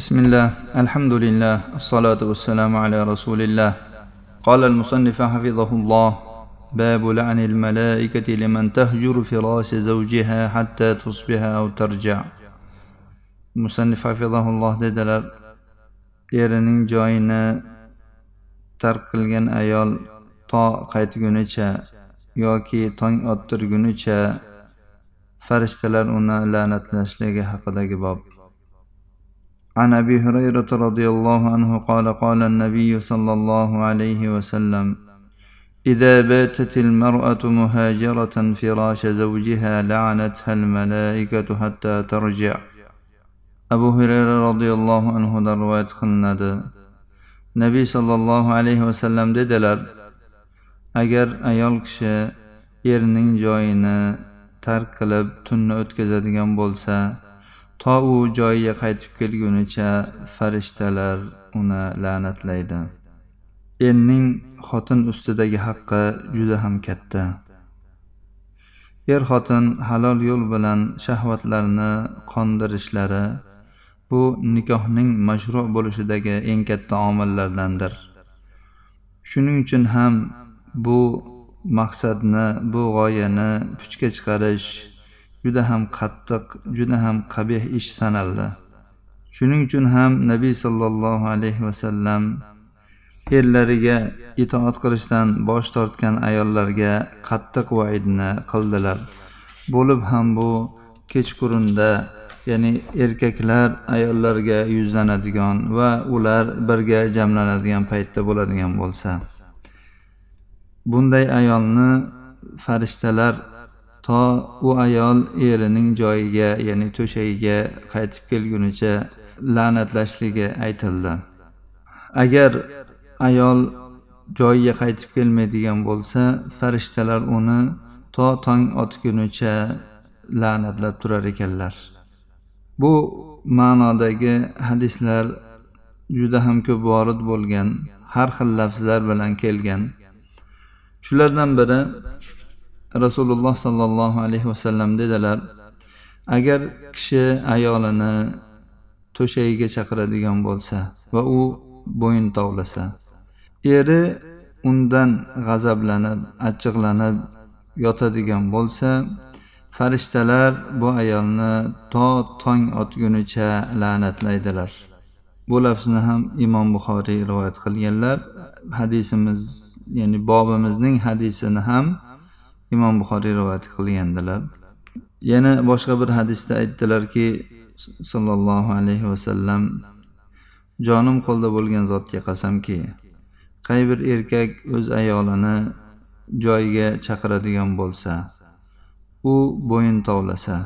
بسم الله الحمد لله الصلاة والسلام على رسول الله قال المصنف حفظه الله باب لعن الملائكة لمن تهجر فراش زوجها حتى تصبح أو ترجع musannif hafizahulloh dedilar erining joyini tark qilgan ayol to qaytgunicha yoki tong ottirgunicha farishtalar uni la'natlashligi haqidagi bob عن أبي هريرة رضي الله عنه قال قال النبي صلى الله عليه وسلم إذا باتت المرأة مهاجرة فراش زوجها لعنتها الملائكة حتى ترجع. أبو هريرة رضي الله عنه دروات خندا نبي صلى الله عليه وسلم ددلر اگر ايالكش يرنين جوين تركلب تن اتكزدين بولسا to u joyiga qaytib kelgunicha farishtalar uni la'natlaydi. Erning xotin ustidagi haqqi juda ham katta. Er xotin halol yo'l bilan shahvatlarni qondirishlari bu nikohning mashru bo'lishidagi eng katta omillardandir. Shuning uchun ham bu maqsadni bu g'oyani puchga chiqarish juda ham qattiq juda ham qabih ish sanaldi. Shuning uchun ham nabiy sollallohu alayhi vasallam erlariga itoat qilishdan bosh tortgan ayollarga qattiq vaidni qildilar. Bo'lib ham bu kechqurunda ya'ni erkaklar ayollarga yuzlanadigan va ular birga jamlanadigan paytda bo'ladigan bo'lsa. Bunday ayolni farishtalar to u ayol erining joyiga ya'ni to'shagiga qaytib kelgunicha la'natlashligi aytildi. Agar ayol joyiga qaytib kelmaydigan bo'lsa farishtalar uni to tong otgunicha la'natlab turar ekanlar. Bu ma'nodagi hadislar juda ham ko'p vorid bo'lgan har xil lafzlar bilan kelgan. Shulardan biri rasululloh sollallohu alayhi vasallam dedilar agar kishi ayolini to'shagiga chaqiradigan bo'lsa va u bo'yin tovlasa eri undan g'azablanib achchiqlanib yotadigan bo'lsa farishtalar bu ayolni to tong otgunicha la'natlaydilar. Bu lafzni ham imom buxoriy rivoyat qilganlar. Hadisimiz ya'ni bobimizning hadisini ham imom buxoriy rivoyat qilgandilar. Yana boshqa bir hadisda aytdilarki sollallohu alayhi vasallam jonim qo'lda bo'lgan zotga qasamki qay bir erkak o'z ayolini joyiga chaqiradigan bo'lsa u bo'yin tovlasa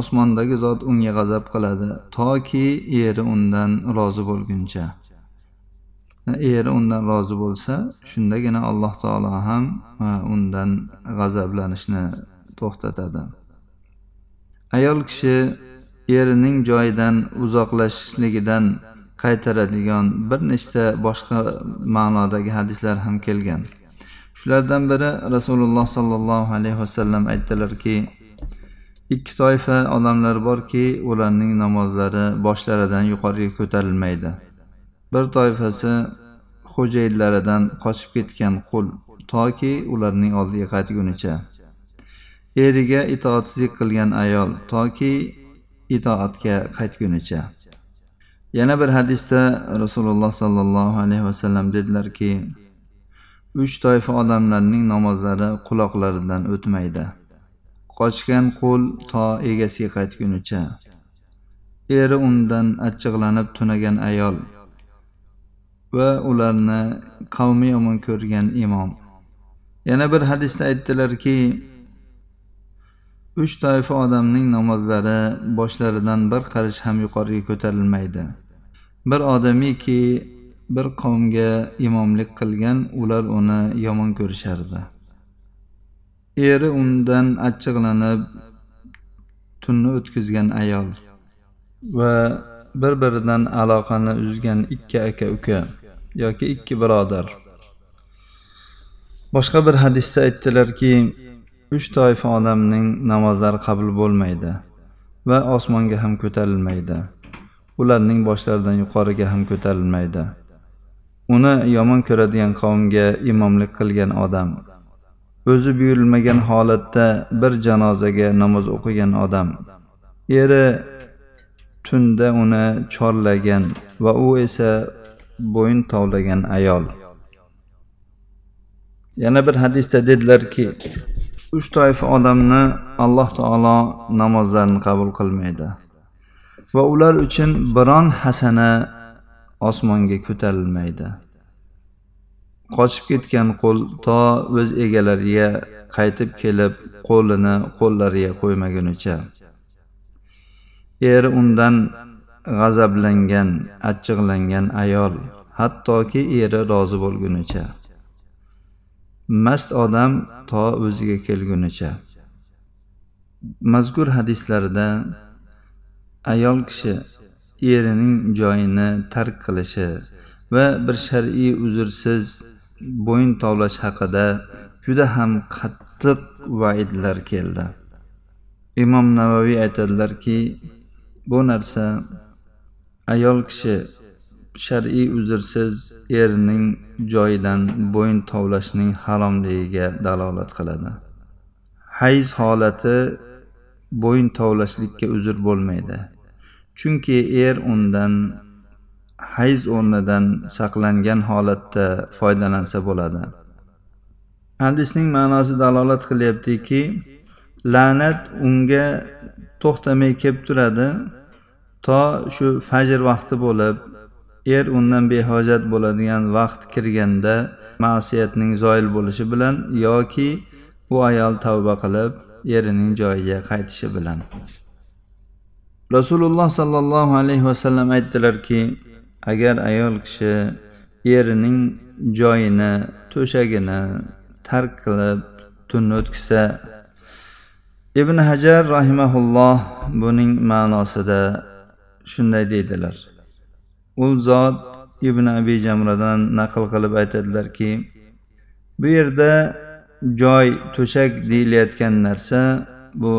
osmondagi zot unga g'azab qiladi toki eri undan rozi bo'lguncha. Eri undan rozi bo'lsa shundagina alloh taolo ham undan g'azablanishni to'xtatadi. Ayol kishi erining joyidan uzoqlashishligidan qaytaradigan bir nechta boshqa ma'nodagi hadislar ham kelgan. Shulardan biri rasululloh sollallohu alayhi vasallam aytdilarki ikki toifa odamlar borki ularning namozlari boshlaridan yuqoriga ko'tarilmaydi. Bir toifasi xo'jayinlaridan qochib ketgan qul toki ularning oldiga qaytgunicha. Eriga itoatsizlik qilgan ayol toki itoatga qaytgunicha. Yana bir hadisda rasululloh sollallohu alayhi vasallam dedilarki uch toifa odamlarning namozlari quloqlaridan o'tmaydi. Qochgan qo'l to egasiga qaytgunicha. Eri undan achchiqlanib tunagan ayol va ularni qavmi yomon ko'rgan imom. Yana bir hadisda aytdilarki uch toifa odamning namozlari boshlaridan bir qarich ham yuqoriga ko'tarilmaydi. Bir odamiki bir qavmga imomlik qilgan ular uni yomon ko'rishardi. Eri undan achchiqlanib tunni o'tkazgan ayol va bir biridan aloqani uzgan ikki aka uka yoki ikki birodar. Boshqa bir hadisda aytdilarki uch toifa odamning namozlari qabul bo'lmaydi va osmonga ham ko'tarilmaydi. Ularning boshlaridan yuqoriga ham ko'tarilmaydi. Uni yomon ko'radigan qavmga imomlik qilgan odam o'zi buyurilmagan holatda bir janozaga namoz o'qigan odam eri tunda uni chorlagan va u esa bo'yin tovlagan ayol. Yana bir hadisda dedilarki uch toifa odamni alloh taolo namozlarini qabul qilmaydi va ular uchun biron hasana osmonga ko'tarilmaydi. Qochib ketgan qo'l to o'z egalariga qaytib kelib qo'lini qo'llariga qo'ymagunicha eri undan g'azablangan achchiqlangan ayol hattoki eri rozi bo'lgunicha. Mast odam to o'ziga kelgunicha. Mazkur hadislarda ayol kishi erining joyini tark qilishi va bir shar'iy uzrsiz bo'yin tovlash haqida juda ham qattiq vaidlar keldi. Imom navaviy aytadilarki bu narsa ayol kishi shar'iy uzrsiz erining joyidan bo'yin tovlashning haromligiga dalolat qiladi. Hayz holati bo'yin tovlashlikka uzr bo'lmaydi. Chunki er undan hayz o'rnidan saqlangan holatda foydalansa bo'ladi. Hadisning ma'nosi dalolat qilyaptiki la'nat unga to'xtamay kelib turadi. To shu fajr vaqti bo'lib er undan behojat bo'ladigan vaqt kirganda ma'siyatning zoil bo'lishi bilan yoki u ayol tavba qilib erining joyiga qaytishi bilan. Rasululloh sollallohu alayhi vasallam aytdilarki agar ayol kishi erining joyini to'shagini tark qilib tunni o'tkazsa ibn hajar rahimaulloh buning ma'nosida shunday deydilar. U zot ibn abi jamradan naql qilib aytadilarki bu yerda joy to'shak deyilayotgan narsa bu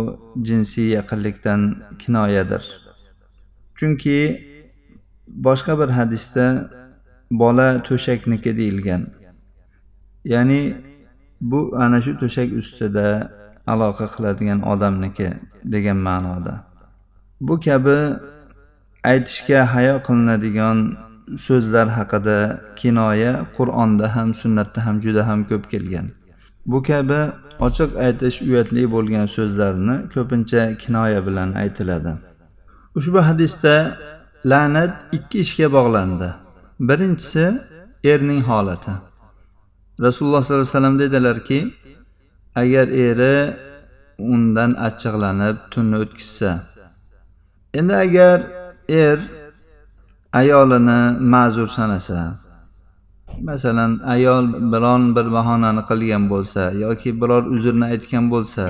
jinsiy yaqinlikdan kinoyadir. Chunki boshqa bir hadisda bola to'shakniki deyilgan. Ya'ni bu ana shu to'shak ustida aloqa qiladigan odamniki degan ma'noda. Bu kabi aytishga hayo qilinadigan so'zlar haqida kinoya qur'onda ham sunnatda ham juda ham ko'p kelgan. Bu kabi ochiq aytish uyatli bo'lgan so'zlarni ko'pincha kinoya bilan aytiladi. Ushbu hadisda la'nat ikki ishga bog'landi. Birinchisi erning holati. Rasululloh sollallohu alayhi vasallam dedilarki agar eri undan achchiqlanib tunni o'tkazsa endi agar er ayolini ma'zur sanasa masalan ayol biron bir bahonani qilgan bo'lsa yoki biror uzrni aytgan bo'lsa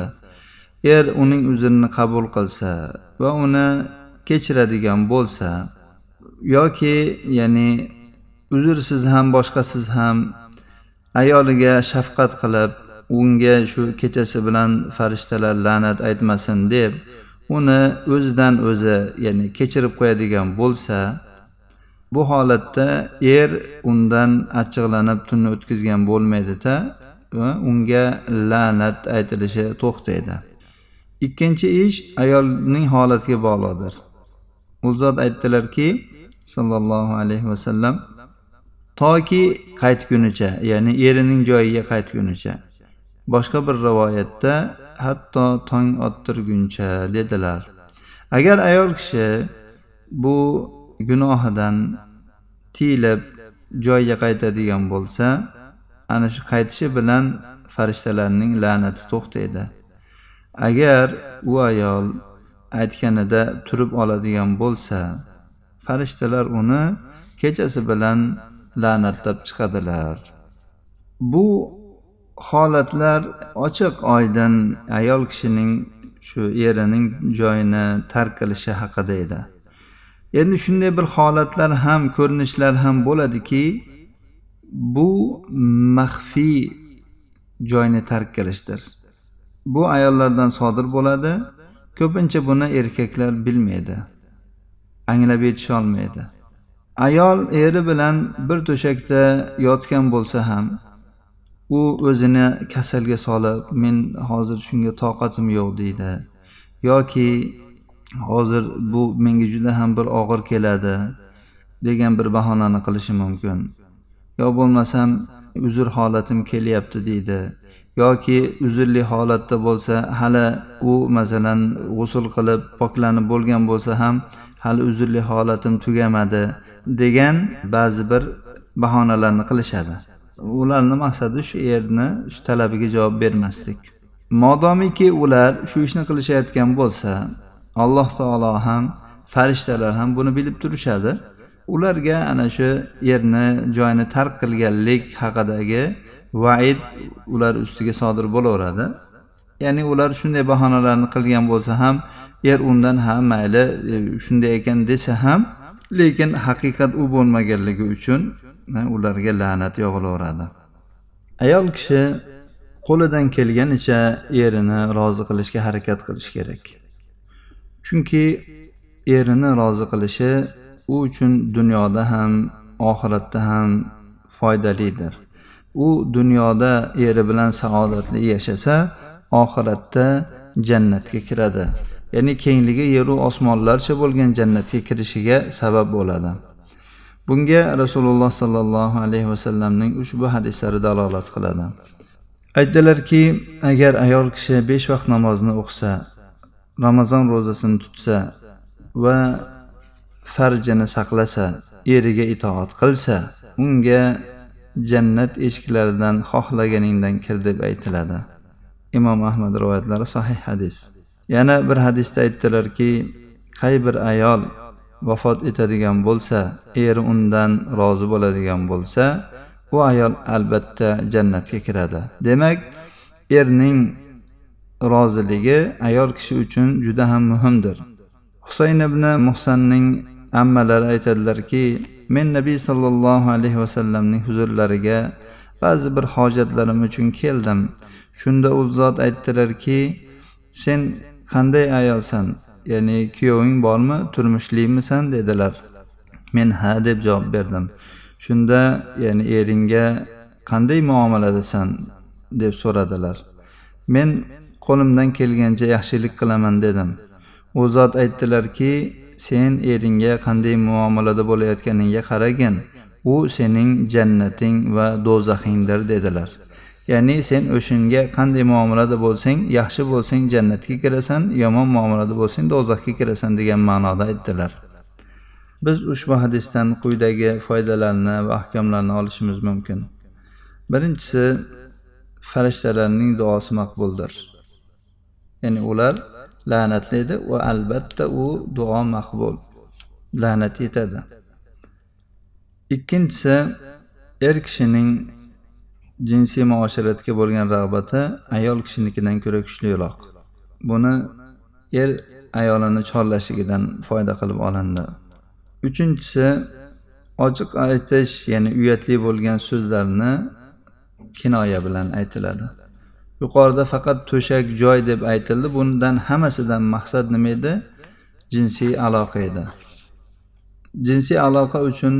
er uning uzrini qabul qilsa va uni kechiradigan bo'lsa yoki ya'ni uzrsiz ham boshqasiz ham ayoliga shafqat qilib unga shu kechasi bilan farishtalar la'nat aytmasin deb uni o'zidan o'zi ya'ni kechirib qo'yadigan bo'lsa bu holatda er undan achchiqlanib tunni o'tkazgan bo'lmaydida va unga la'nat aytilishi to'xtaydi. Ikkinchi ish ayolning holatiga bog'liqdir. U zot aytdilarki sollallohu alayhi vasallam toki qaytgunicha ya'ni erining joyiga qaytgunicha boshqa bir rivoyatda hatto tong ottirguncha dedilar. Agar ayol kishi bu gunohidan tiyilib joyiga qaytadigan bo'lsa ana shu qaytishi bilan farishtalarning la'nati to'xtaydi. Agar u ayol aytganida turib oladigan bo'lsa farishtalar uni kechasi bilan la'natlab chiqadilar. Bu holatlar ochiq oydin ayol kishining shu erining joyini tark qilishi haqida edi. Endi shunday bir holatlar ham ko'rinishlar ham bo'ladiki bu maxfiy joyni tark qilishdir. Bu ayollardan sodir bo'ladi. Ko'pincha buni erkaklar bilmaydi anglab yetisholmaydi ayol eri bilan bir to'shakda yotgan bo'lsa ham u o'zini kasalga solib men hozir shunga toqatim yo'q deydi. Yoki hozir bu menga juda ham bir og'ir keladi degan bir bahonani qilishi mumkin. Yo bo'lmasam uzr holatim kelyapti deydi. Yoki uzrli holatda bo'lsa hali u masalan g'usul qilib poklanib bo'lgan bo'lsa ham hali uzrli holatim tugamadi degan ba'zi bir bahonalarni qilishadi. Ularni maqsadi shu erni shu talabiga javob bermaslik. Modomiki ular shu ishni qilishayotgan bo'lsa alloh taolo ham farishtalar ham buni bilib turishadi. Ularga ana shu yerni joyini tark qilganlik haqidagi vaid ular ustiga sodir bo'laveradi. Ya'ni ular shunday bahonalarni qilgan bo'lsa ham er undan ha mayli e, shunday ekan desa ham lekin haqiqat u bo'lmaganligi uchun ularga la'nat yog'ilaveradi. Ayol kishi qo'lidan kelganicha erini rozi qilishga harakat qilish kerak. Chunki erini rozi qilishi u uchun dunyoda ham oxiratda ham foydalidir. U dunyoda eri bilan saodatli yashasa oxiratda jannatga kiradi. Ya'ni kengligi yeru osmonlarcha bo'lgan jannatga kirishiga sabab bo'ladi. Bunga rasululloh sollallohu alayhi vasallamning ushbu hadislari dalolat qiladi. Aytdilarki agar ayol kishi besh vaqt namozni o'qisa ramazon ro'zasini tutsa va farjini saqlasa eriga itoat qilsa unga jannat eshiklaridan xohlaganingdan kir deb aytiladi. Imom ahmad rivoyatlari sahih hadis. Yana bir hadisda aytdilarki qay bir ayol vafot etadigan bo'lsa eri undan rozi bo'ladigan bo'lsa u ayol albatta jannatga kiradi. Demak erning roziligi ayol kishi uchun juda ham muhimdir. Husayn ibn muhsanning ammalari aytadilarki men nabiy sollallohu alayhi vasallamning huzurlariga ba'zi bir hojatlarim uchun keldim. Shunda u zot aytdilarki sen qanday ayolsan? Ya'ni kuyoving bormi turmushlimisan dedilar. Men ha deb javob berdim. Shunda ya'ni eringga qanday muomaladasan deb so'radilar. Men qo'limdan kelgancha yaxshilik qilaman dedim. U zot aytdilarki sen eringga qanday muomalada bo'layotganingga qaragin. U sening jannating va do'zaxingdir dedilar. Ya'ni sen o'shanga qanday muomalada bo'lsang yaxshi bo'lsang jannatga kirasan yomon muomalada bo'lsang do'zaxga kirasan degan ma'noda aytdilar. Biz ushbu hadisdan quyidagi foydalarni va ahkomlarni olishimiz mumkin. Birinchisi farishtalarning duosi maqbuldir. Ya'ni ular la'natlaydi va albatta u duo maqbul la'nat yetadi. Ikkinchisi er kishining jinsiy muoshiratga bo'lgan rag'bati ayol kishinikidan ko'ra kuchliroq. Buni er ayolini chorlashligidan foyda qilib olindi. Uchinchisi ochiq aytish ya'ni uyatli bo'lgan so'zlarni kinoya bilan aytiladi. Yuqorida faqat to'shak joy deb aytildi bundan hammasidan maqsad nima edi? Jinsiy aloqa edi. Jinsiy aloqa uchun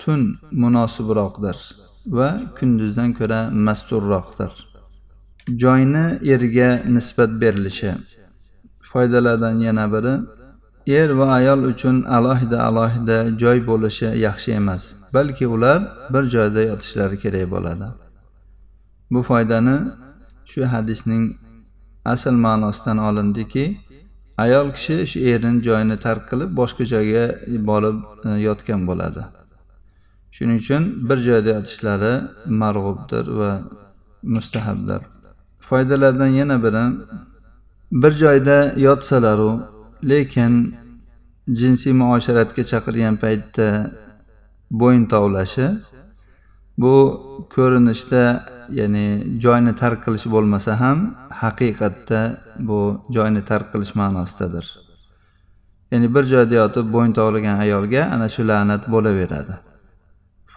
tun munosibroqdir. Va kunduzdan ko'ra masturroqdir. Joyni erga nisbat berilishi. Foydalardan yana biri er va ayol uchun alohida alohida joy bo'lishi yaxshi emas balki ular bir joyda yotishlari kerak bo'ladi. Bu foydani shu hadisning asl ma'nosidan olindiki ayol kishi shu erini joyini tark qilib boshqa joyga borib e, yotgan bo'ladi. Shuning uchun bir joyda yotishlari marg'ubdir va mustahabdir. Foydalardan yana biri bir joyda yotsalaru lekin jinsiy muosharatga chaqirgan paytda bo'yin tovlashi bu ko'rinishda ya'ni joyni tark qilish bo'lmasa ham haqiqatda bu joyni tark qilish ma'nosidadir. Ya'ni bir joyda yotib bo'yin tovlagan ayolga ana shu la'nat bo'laveradi.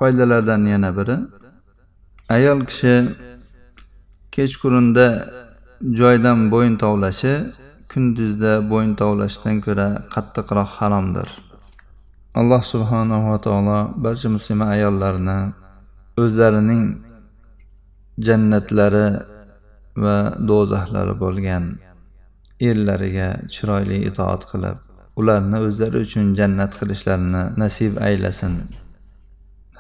Foydalardan yana biri. Ayol kishi kechqurunda joydan bo'yin tovlashi kunduzda bo'yin tovlashdan ko'ra qattiqroq haromdir. Alloh subhanava taolo barcha musulmon ayollarni o'zlarining jannatlari va do'zaxlari bo'lgan erlariga chiroyli itoat qilib ularni o'zlari uchun jannat qilishlarini nasib aylasin.